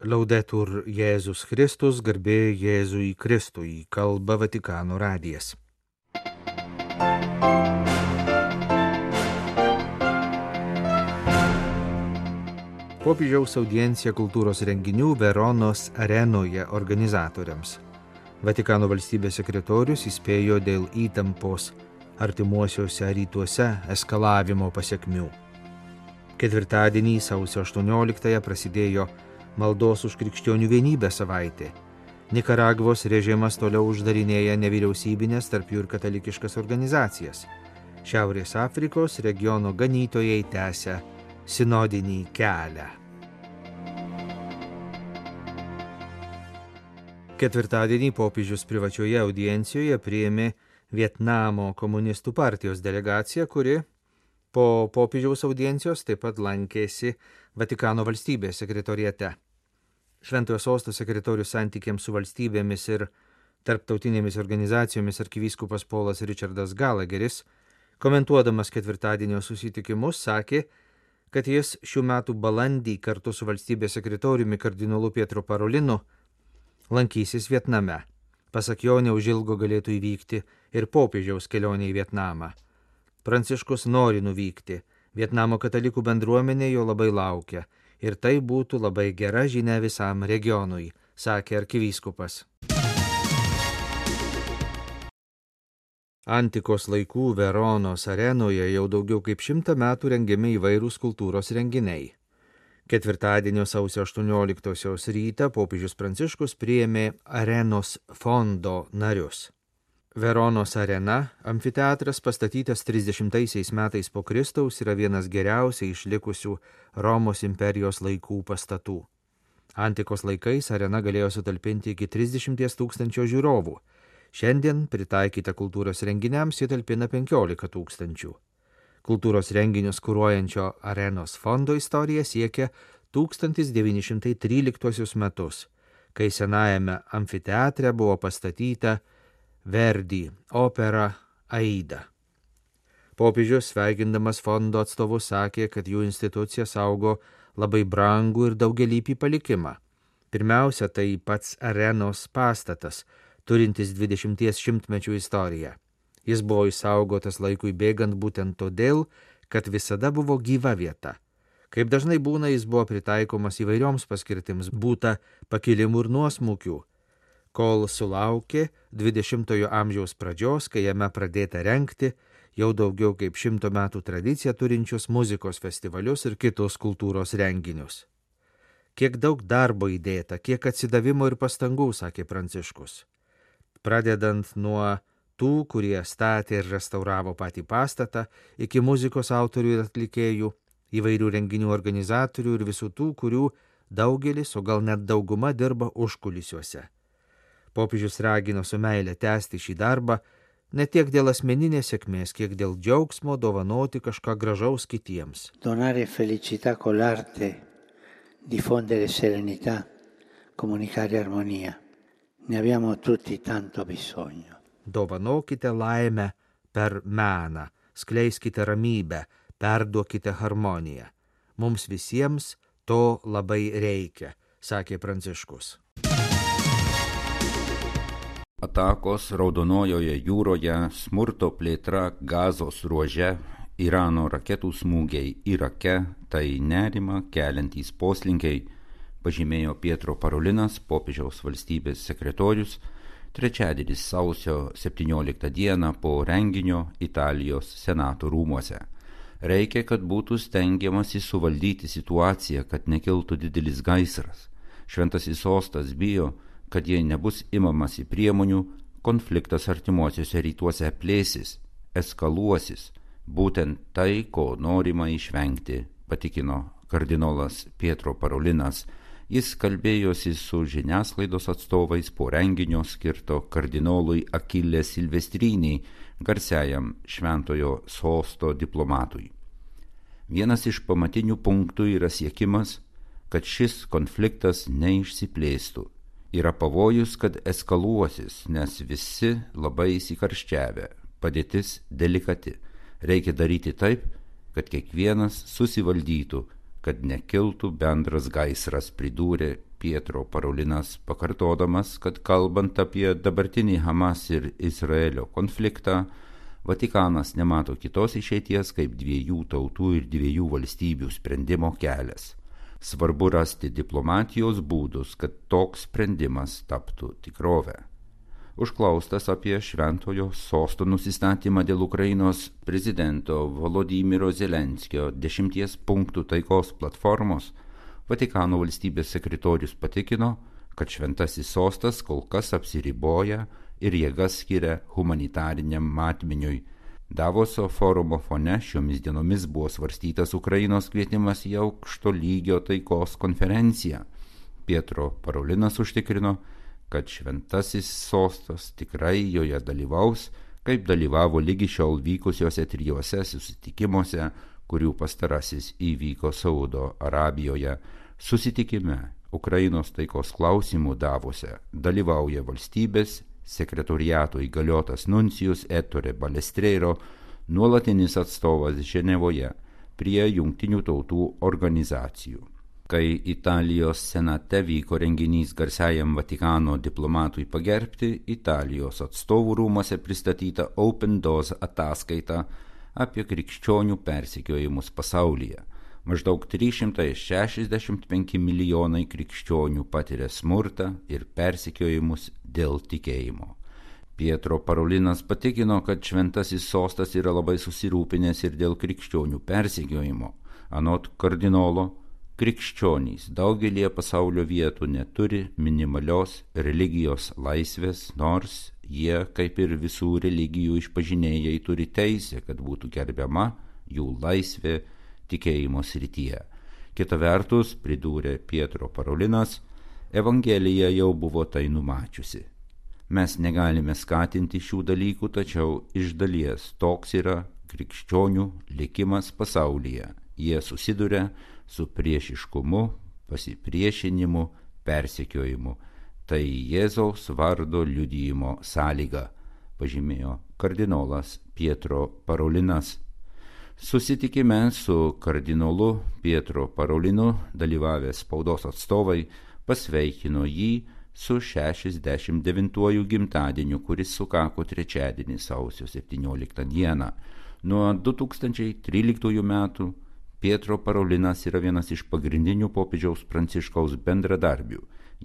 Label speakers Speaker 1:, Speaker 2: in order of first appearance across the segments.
Speaker 1: Laudetur Jėzus Kristus, garbė Jėzui Kristui, kalba Vatikano radijas. Popiežiaus audiencija kultūros renginių Veronos arenoje organizatoriams. Vatikano valstybės sekretorius įspėjo dėl įtampos artimuosiuose rytuose eskalavimo pasiekmių. Ketvirtadienį sausio 18-ąją prasidėjo maldos už krikščionių vienybę savaitė. Nikaragvos režimas toliau uždarinėja nevyriausybinės tarp jų ir katalikiškas organizacijas. Šiaurės Afrikos regiono ganytojai tęsia sinodinį kelią. Ketvirtadienį popiežius privačioje audiencijoje priėmė Vietnamo komunistų partijos delegacija, kuri po popiežiaus audiencijos taip pat lankėsi Vatikano valstybės sekretoriete. Šventojo sosto sekretorius santykiams su valstybėmis ir tarptautinėmis organizacijomis arkivyskupas Polas Richardas Galageris, komentuodamas ketvirtadienio susitikimus, sakė, kad jis šių metų balandį kartu su valstybės sekretoriumi kardinolu Pietro Parolinu lankysis Vietname. Pasak jo, neužilgo galėtų įvykti ir popiežiaus kelionė į Vietnamą. Pranciškus nori nuvykti, Vietnamo katalikų bendruomenė jo labai laukia ir tai būtų labai gera žinia visam regionui, sakė arkivyskupas. Antikos laikų Veronos arenoje jau daugiau kaip šimtą metų rengiami įvairūs kultūros renginiai. Ketvirtadienio sausio 18-osios rytą popiežius Pranciškus priėmė arenos fondo narius. Veronos arena, amfiteatras pastatytas 30 metais po Kristaus, yra vienas geriausiai išlikusių Romos imperijos laikų pastatų. Antikos laikais arena galėjo sutalpinti iki 30 tūkstančio žiūrovų. Šiandien pritaikyta kultūros renginiams įtalpina 15 tūkstančių. Kultūros renginius kūruojančio arenos fondo istorija siekia 1913 metus, kai senajame amfiteatre buvo pastatyta Verdi opera Aida. Popiežius, sveikindamas fondo atstovus, sakė, kad jų institucija saugo labai brangų ir daugelįpį palikimą. Pirmiausia, tai pats arenos pastatas, turintis 20 šimtmečių istoriją. Jis buvo išsaugotas laikui bėgant būtent todėl, kad visada buvo gyva vieta. Kaip dažnai būna, jis buvo pritaikomas įvairioms paskirtims, būta pakilimų ir nuosmukių, kol sulaukė 20-ojo amžiaus pradžios, kai jame pradėta renkti jau daugiau kaip šimto metų tradiciją turinčius muzikos festivalius ir kitus kultūros renginius. Kiek daug darbo įdėta, kiek atsidavimo ir pastangų, sakė Pranciškus. Pradedant nuo tų, kurie statė ir restauravo patį pastatą, iki muzikos autorių ir atlikėjų, įvairių renginių organizatorių ir visų tų, kurių daugelis, o gal net dauguma dirba užkulisiuose. Popiežius ragino su meilė tęsti šį darbą ne tiek dėl asmeninės sėkmės, kiek dėl džiaugsmo dovanoti kažką gražaus kitiems.
Speaker 2: Donare felicità con l'arte, diffondere serenità, comunicare armonia. Ne abbiamo tutti tanto bisogno.
Speaker 1: Dovanokite laimę per meną, skleiskite ramybę, perduokite harmoniją. Mums visiems to labai reikia, sakė Pranciškus.
Speaker 3: Atakos Raudonojoje jūroje, smurto plėtra gazos ruože, Irano raketų smūgiai Irake - tai nerima keliantys poslinkiai, pažymėjo Pietro Parolinas, popiežiaus valstybės sekretorius, trečiadienį sausio 17 dieną po renginio Italijos senato rūmuose. Reikia, kad būtų stengiamasi suvaldyti situaciją, kad nekiltų didelis gaisras. Šventasis sostas bijo, kad jei nebus imamasi priemonių, konfliktas artimuosiuose rytuose plėsis, eskaluosis, būtent tai, ko norima išvengti, patikino kardinolas Pietro Parolinas Jis kalbėjosi su žiniasklaidos atstovais po renginio skirto kardinolui Akilė Silvestriniai, garsiajam šventojo sosto diplomatui. Vienas iš pamatinių punktų yra siekimas, kad šis konfliktas neišsiplėstų. Yra pavojus, kad eskaluosis, nes visi labai įsikarščiavę, padėtis delikati. Reikia daryti taip, kad kiekvienas susivaldytų kad nekiltų bendras gaisras, pridūrė Pietro Parolinas pakartodamas, kad kalbant apie dabartinį Hamas ir Izraelio konfliktą, Vatikanas nemato kitos išeities kaip dviejų tautų ir dviejų valstybių sprendimo kelias. Svarbu rasti diplomatijos būdus, kad toks sprendimas taptų tikrovę. Užklaustas apie šventojo sosto nusistatymą dėl Ukrainos prezidento Volodymyro Zelenskio dešimties punktų taikos platformos, Vatikano valstybės sekretorius patikino, kad šventasis sostas kol kas apsiriboja ir jėgas skiria humanitariniam matmeniui. Davoso forumo fone šiomis dienomis buvo svarstytas Ukrainos kvietimas į aukšto lygio taikos konferenciją. Pietro Parolinas užtikrino, kad šventasis sostas tikrai joje dalyvaus, kaip dalyvavo lygi šiol vykusiuose trijuose susitikimuose, kurių pastarasis įvyko Saudo Arabijoje Susitikime Ukrainos taikos klausimų davose dalyvauja valstybės sekretoriato įgaliotas nuncijus Ettore Balestreiro, nuolatinis atstovas Ženevoje prie jungtinių tautų organizacijų. Kai Italijos senate vyko renginys garsiajam Vatikano diplomatui pagerbti, Italijos atstovų rūmose pristatyta Open Doors ataskaita apie krikščionių persikiojimus pasaulyje maždaug 365 milijonai krikščionių patiria smurtą ir persikiojimus dėl tikėjimo. Pietro Parolinas patikino, kad šventasis sostas yra labai susirūpinęs ir dėl krikščionių persikiojimo. Anot kardinolo, krikščionys daugelie pasaulio vietų neturi minimalios religijos laisvės, nors jie, kaip ir visų religijų išpažinėjai, turi teisę, kad būtų gerbiama jų laisvė tikėjimo srityje. Kita vertus, pridūrė Pietro Parolinas, Evangelija jau buvo tai numačiusi. Mes negalime skatinti šių dalykų, tačiau iš dalies toks yra krikščionių likimas pasaulyje. Jie susiduria su priešiškumu, pasipriešinimu, persekiojimu. Tai Jėzaus vardo liudyjimo sąlyga, pažymėjo kardinolas Pietro Parolinas Susitikime su kardinolu Pietro Parolinu dalyvavę spaudos atstovai pasveikino jį su 69-uoju gimtadieniu, kuris sukako trečiadienį sausio 17 dieną. Nuo 2013 metų Pietro Parolinas yra vienas iš pagrindinių popiežiaus pranciškaus bendradarbių,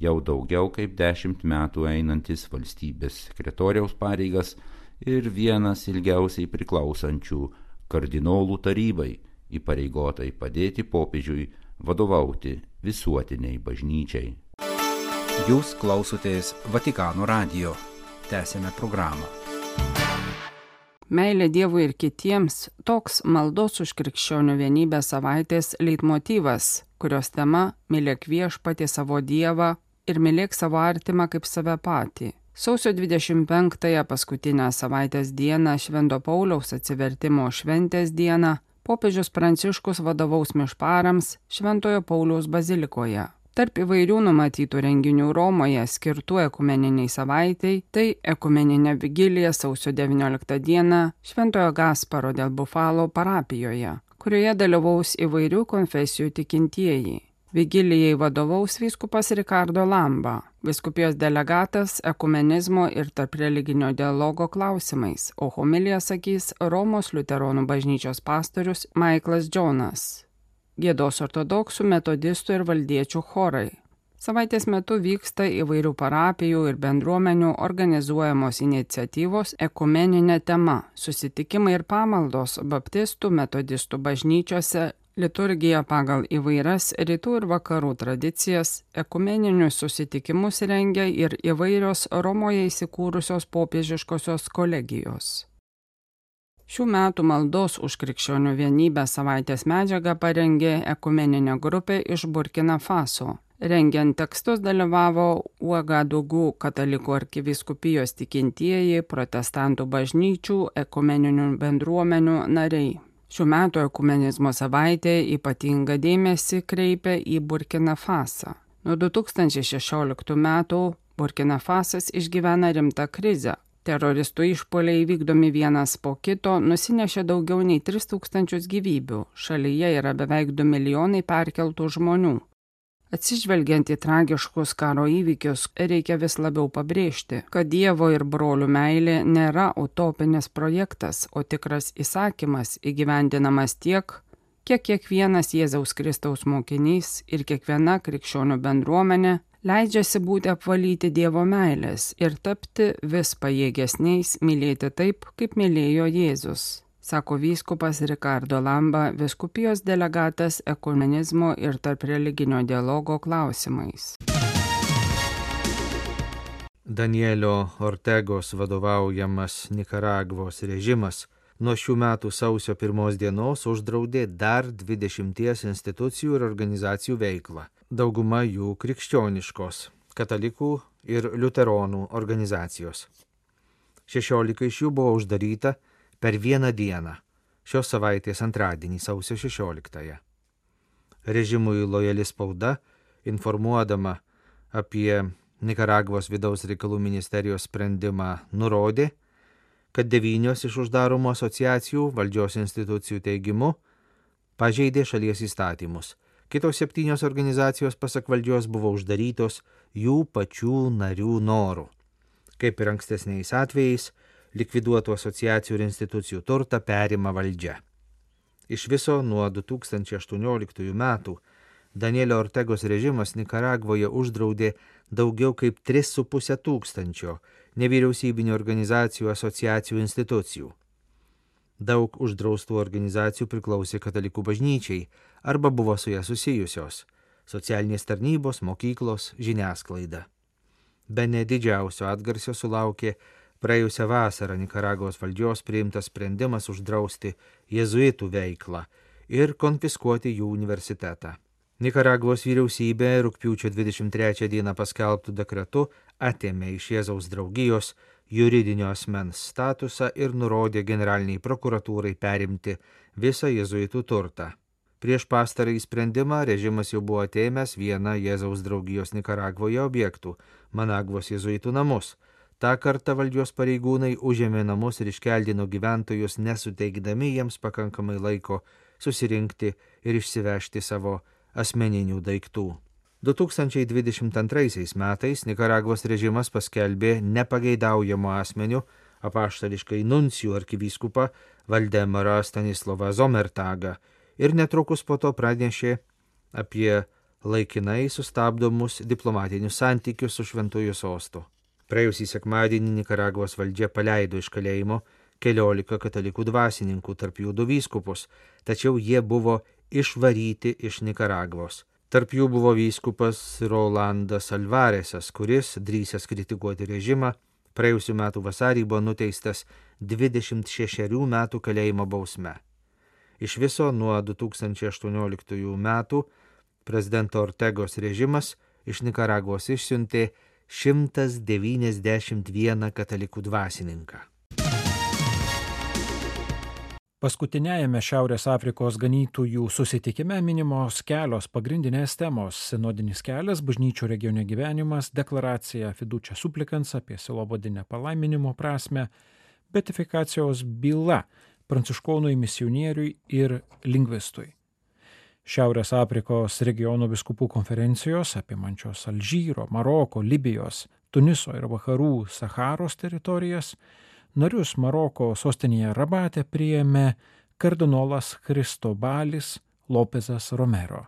Speaker 3: jau daugiau kaip dešimt metų einantis valstybės sekretoriaus pareigas ir vienas ilgiausiai priklausančių kardinolų tarybai įpareigotai padėti popiežiui vadovauti visuotiniai bažnyčiai.
Speaker 4: Jūs klausotės Vatikano radio. Tęsėme programą.
Speaker 5: Meilė Dievui ir kitiems - toks maldos už krikščionių vienybę savaitės leitmotyvas, kurios tema - mylėk viešpatį savo Dievą ir mylėk savo artimą kaip save patį. Sausio 25-ąją paskutinę savaitės dieną Švento Pauliaus atsivertimo šventės dieną popiežius Pranciškus vadovaus mišparams Šventojo Pauliaus bazilikoje. Tarp įvairių numatytų renginių Romoje skirtų ekumeniniai savaitėjai tai ekumeninė vigilija sausio 19 dieną Šventojo Gasparo dėl Bufalo parapijoje, kurioje dalyvaus įvairių konfesijų tikintieji. Vigilijai vadovaus vyskupas Ricardo Lamba, viskupijos delegatas ekumenizmo ir tarp religinio dialogo klausimais, o homiliją sakys Romos liuteronų bažnyčios pastorius Michaelas Jonas. Gėdos ortodoksų, metodistų ir valdiečių chorai. Savaitės metu vyksta įvairių parapijų ir bendruomenių organizuojamos iniciatyvos ekumeninė tema - susitikimai ir pamaldos baptistų, metodistų bažnyčiose, liturgija pagal įvairias rytų ir vakarų tradicijas, ekumeninius susitikimus rengia ir įvairios Romoje įsikūrusios popiežiškosios kolegijos. Šių metų maldos už krikščionių vienybę savaitės medžiagą parengė ekumeninė grupė iš Burkina Faso. Rengiant tekstus dalyvavo Uagadugų katalikų arkiviskupijos tikintieji, protestantų bažnyčių, ekumeninių bendruomenių nariai. Šių metų ekumenizmo savaitė ypatingą dėmesį kreipia į Burkina Fasą. Nuo 2016 metų Burkina Fasas išgyvena rimtą krizę. Teroristų išpoliai vykdomi vienas po kito nusinešė daugiau nei 3000 gyvybių. Šalyje yra beveik 2 milijonai perkeltų žmonių. Atsižvelgiant į tragiškus karo įvykius, reikia vis labiau pabrėžti, kad Dievo ir brolių meilė nėra utopinis projektas, o tikras įsakymas įgyvendinamas tiek, kiek kiekvienas Jėzaus Kristaus mokinys ir kiekviena krikščionių bendruomenė leidžiasi būti apvalyti Dievo meilės ir tapti vis pajėgesniais mylėti taip, kaip mylėjo Jėzus, sako vyskupas Ricardo Lamba, viskupijos delegatas ekumenizmo ir tarp religinio dialogo klausimais.
Speaker 1: Danielio Ortegos vadovaujamas Nikaragvos režimas nuo šių metų sausio pirmos dienos uždraudė dar 20 institucijų ir organizacijų veiklą. Dauguma jų krikščioniškos - katalikų ir liuteronų organizacijos. 16 iš jų buvo uždaryta per vieną dieną - šios savaitės antradienį sausio 16-ąją. Režimui lojali spauda, informuodama apie Nikaragvos vidaus reikalų ministerijos sprendimą, nurodė, kad devynios iš uždaromų asociacijų valdžios institucijų teigimu pažeidė šalies įstatymus. Kitos septynios organizacijos pasak valdžios buvo uždarytos jų pačių narių norų. Kaip ir ankstesniais atvejais, likviduotų asociacijų ir institucijų turtą perima valdžia. Iš viso nuo 2018 metų Danielio Ortegos režimas Nikaragvoje uždraudė daugiau kaip 3,5 tūkstančio nevyriausybinio organizacijų, asociacijų, institucijų. Daug uždraustų organizacijų priklausė katalikų bažnyčiai arba buvo su ją susijusios - socialinės tarnybos, mokyklos, žiniasklaida. Be nedidžiausio atgarsio sulaukė praėjusią vasarą Nikaragos valdžios priimtas sprendimas uždrausti jezuitų veiklą ir konfiskuoti jų universitetą. Nikaragvos vyriausybė rūpiučio 23 dieną paskelbtų dekretu atėmė iš Jėzaus draugijos juridinio asmens statusą ir nurodė generaliniai prokuratūrai perimti visą jėzuitų turtą. Prieš pastarąjį sprendimą režimas jau buvo atėmęs vieną Jėzaus draugijos Nikaragvoje objektų - Managvos jėzuitų namus. Ta kartą valdžios pareigūnai užėmė namus ir iškeldino gyventojus, nesuteikdami jiems pakankamai laiko susirinkti ir išsivežti savo asmeninių daiktų. 2022 metais Nikaragvos režimas paskelbė nepageidaujamo asmeniu apaštališkai nuncijų arkivyskupą Valdemarą Stanislavą Zomertagą ir netrukus po to pranešė apie laikinai sustabdomus diplomatinius santykius su Šventųjų sostu. Praėjusį sekmadienį Nikaragvos valdžia paleido iš kalėjimo keliolika katalikų dvasininkų, tarp jų du vyskupus, tačiau jie buvo išvaryti iš Nikaragvos. Tarp jų buvo vyskupas Rolandas Alvarėsas, kuris, drįsęs kritikuoti režimą, praėjusiu metu vasarį buvo nuteistas 26 metų kalėjimo bausme. Iš viso nuo 2018 metų prezidento Ortegos režimas iš Nikaragvos išsiuntė 191 katalikų dvasininką.
Speaker 6: Paskutiniajame Šiaurės Afrikos ganytojų susitikime minimos kelios pagrindinės temos - sinodinis kelias, bažnyčių regione gyvenimas, deklaracija fidučia suplikans apie silobodinę palaiminimo prasme, betifikacijos byla pranciškonui misionieriui ir lingvistui. Šiaurės Afrikos regionų biskupų konferencijos apimančios Alžyro, Maroko, Libijos, Tuniso ir Vakarų Saharos teritorijas Narius Maroko sostinėje Rabate priėmė kardinolas Kristobalis Lopezas Romero.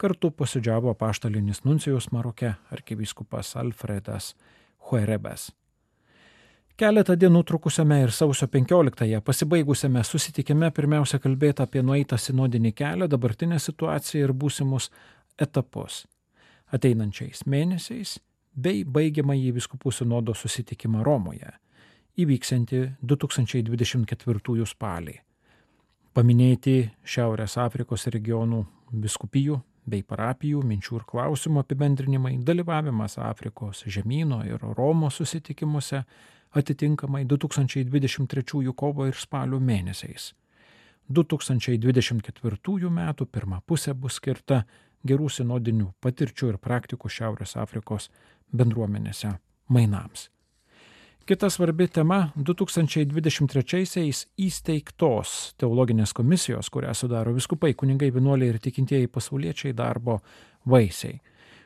Speaker 6: Kartu posėdžiavo paštalinis nuncijus Maroke arkivyskupas Alfredas Huerebes. Keletą dienų trukusiame ir sausio 15-ąją pasibaigusiame susitikime pirmiausia kalbėta apie nueitą sinodinį kelią, dabartinę situaciją ir būsimus etapus. Ateinančiais mėnesiais bei baigiamąjį viskupų sinodo susitikimą Romoje įvyksianti 2024 spalį. Paminėti Šiaurės Afrikos regionų biskupijų bei parapijų minčių ir klausimų apibendrinimai, dalyvavimas Afrikos žemynų ir Romos susitikimuose atitinkamai 2023 kovo ir spalio mėnesiais. 2024 m. pirmą pusę bus skirta gerų sinodinių patirčių ir praktikų Šiaurės Afrikos bendruomenėse mainams. Kita svarbi tema - 2023-aisiais įsteigtos teologinės komisijos, kurią sudaro viskupai, kunigai, vienuoliai ir tikintieji pasauliečiai darbo vaisiai.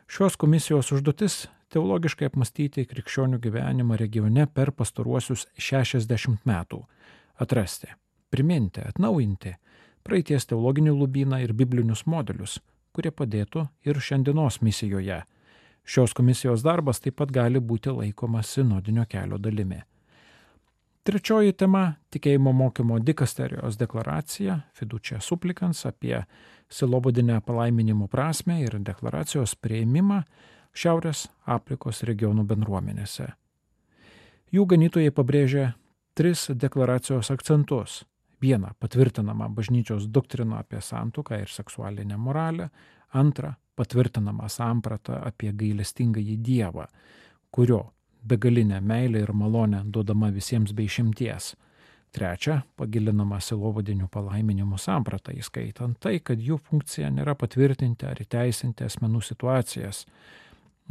Speaker 6: Šios komisijos užduotis teologiškai apmastyti krikščionių gyvenimą regione per pastaruosius 60 metų, atrasti, priminti, atnaujinti praeities teologinį lubyną ir biblinius modelius, kurie padėtų ir šiandienos misijoje. Šios komisijos darbas taip pat gali būti laikomas sinodinio kelio dalimi. Trečioji tema - tikėjimo mokymo dikasterijos deklaracija Fidučia suplikans apie silobodinę palaiminimo prasme ir deklaracijos prieimimą Šiaurės Afrikos regionų bendruomenėse. Jų ganytojai pabrėžia tris deklaracijos akcentus. Vieną - patvirtinamą bažnyčios doktriną apie santuką ir seksualinę moralę, antrą - patvirtinamą sampratą apie gailestingąjį Dievą, kurio begalinė meilė ir malonė duodama visiems bei šimties. Trečia, pagilinama silovadinių palaiminimų samprata, įskaitant tai, kad jų funkcija nėra patvirtinti ar įteisinti asmenų situacijas,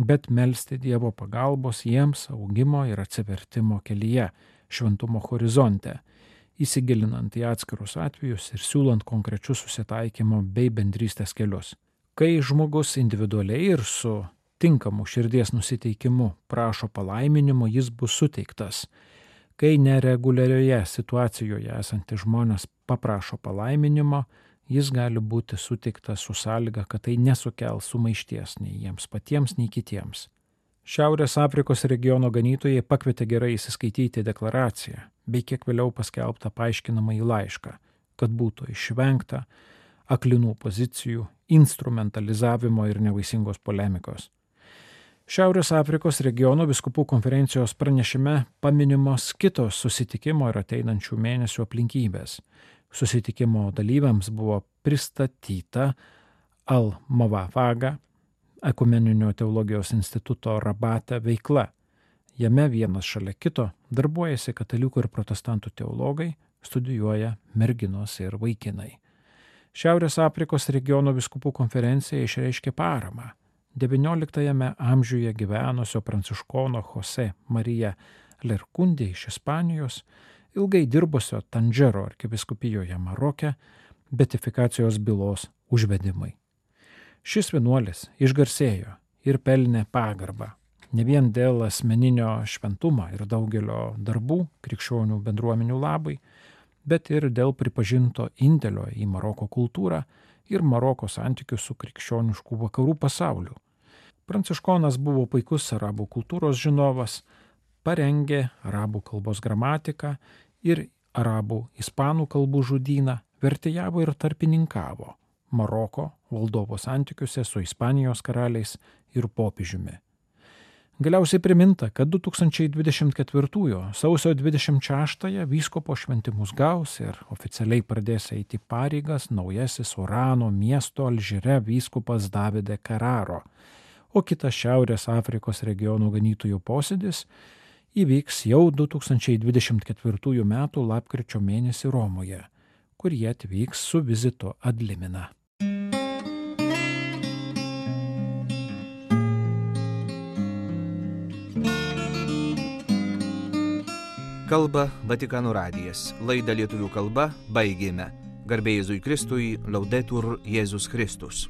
Speaker 6: bet melstį Dievo pagalbos jiems augimo ir atsivertimo kelyje, šventumo horizonte, įsigilinant į atskirus atvejus ir siūlant konkrečius susitaikymo bei bendrystės kelius. Kai žmogus individualiai ir su tinkamu širdies nusiteikimu prašo palaiminimo, jis bus suteiktas. Kai nereguliarioje situacijoje esantys žmonės paprašo palaiminimo, jis gali būti suteiktas su sąlyga, kad tai nesukels sumaišties nei jiems patiems, nei kitiems. Šiaurės Afrikos regiono ganytojai pakvietė gerai įsiskaityti deklaraciją, bei kiek vėliau paskelbtą paaiškinamą į laišką, kad būtų išvengta aklinų pozicijų, instrumentalizavimo ir nevaisingos polemikos. Šiaurės Afrikos regiono biskupų konferencijos pranešime paminimos kitos susitikimo ir ateinančių mėnesių aplinkybės. Susitikimo dalyviams buvo pristatyta Al-Mavafaga, Ekumeninio teologijos instituto rabate veikla. Jame vienas šalia kito darbuojasi katalikų ir protestantų teologai, studijuoja merginos ir vaikinai. Šiaurės Afrikos regiono biskupų konferencija išreiškė paramą XIX amžiuje gyvenusio pranciškono Jose Marija Lerkundė iš Ispanijos, ilgai dirbusio Tandžero arkiviskupijoje Maroke, betifikacijos bylos užvedimai. Šis vienuolis išgarsėjo ir pelnė pagarbą ne vien dėl asmeninio šventumo ir daugelio darbų krikščionių bendruomenių labai, bet ir dėl pripažinto indėlio į Maroko kultūrą ir Maroko santykių su krikščionišku vakarų pasauliu. Pranciškonas buvo puikus arabų kultūros žinovas, parengė arabų kalbos gramatiką ir arabų ispanų kalbų žudyną, vertėjavo ir tarpininkavo Maroko valdovo santykiuose su Ispanijos karaliais ir popiežiumi. Galiausiai priminta, kad 2024 sausio 26-ąją vyskopo šventimus gaus ir oficialiai pradės eiti pareigas naujasis Urano miesto Alžyre vyskupas Davide Kararo, o kitas Šiaurės Afrikos regionų ganytojų posėdis įvyks jau 2024 m. lapkričio mėnesį Romoje, kur jie atvyks su vizitu Adlimina.
Speaker 1: Kalba Vatikano radijas. Laidą lietuvių kalba baigėme. Garbėjai Jėzui Kristui, laudetur Jėzus Kristus.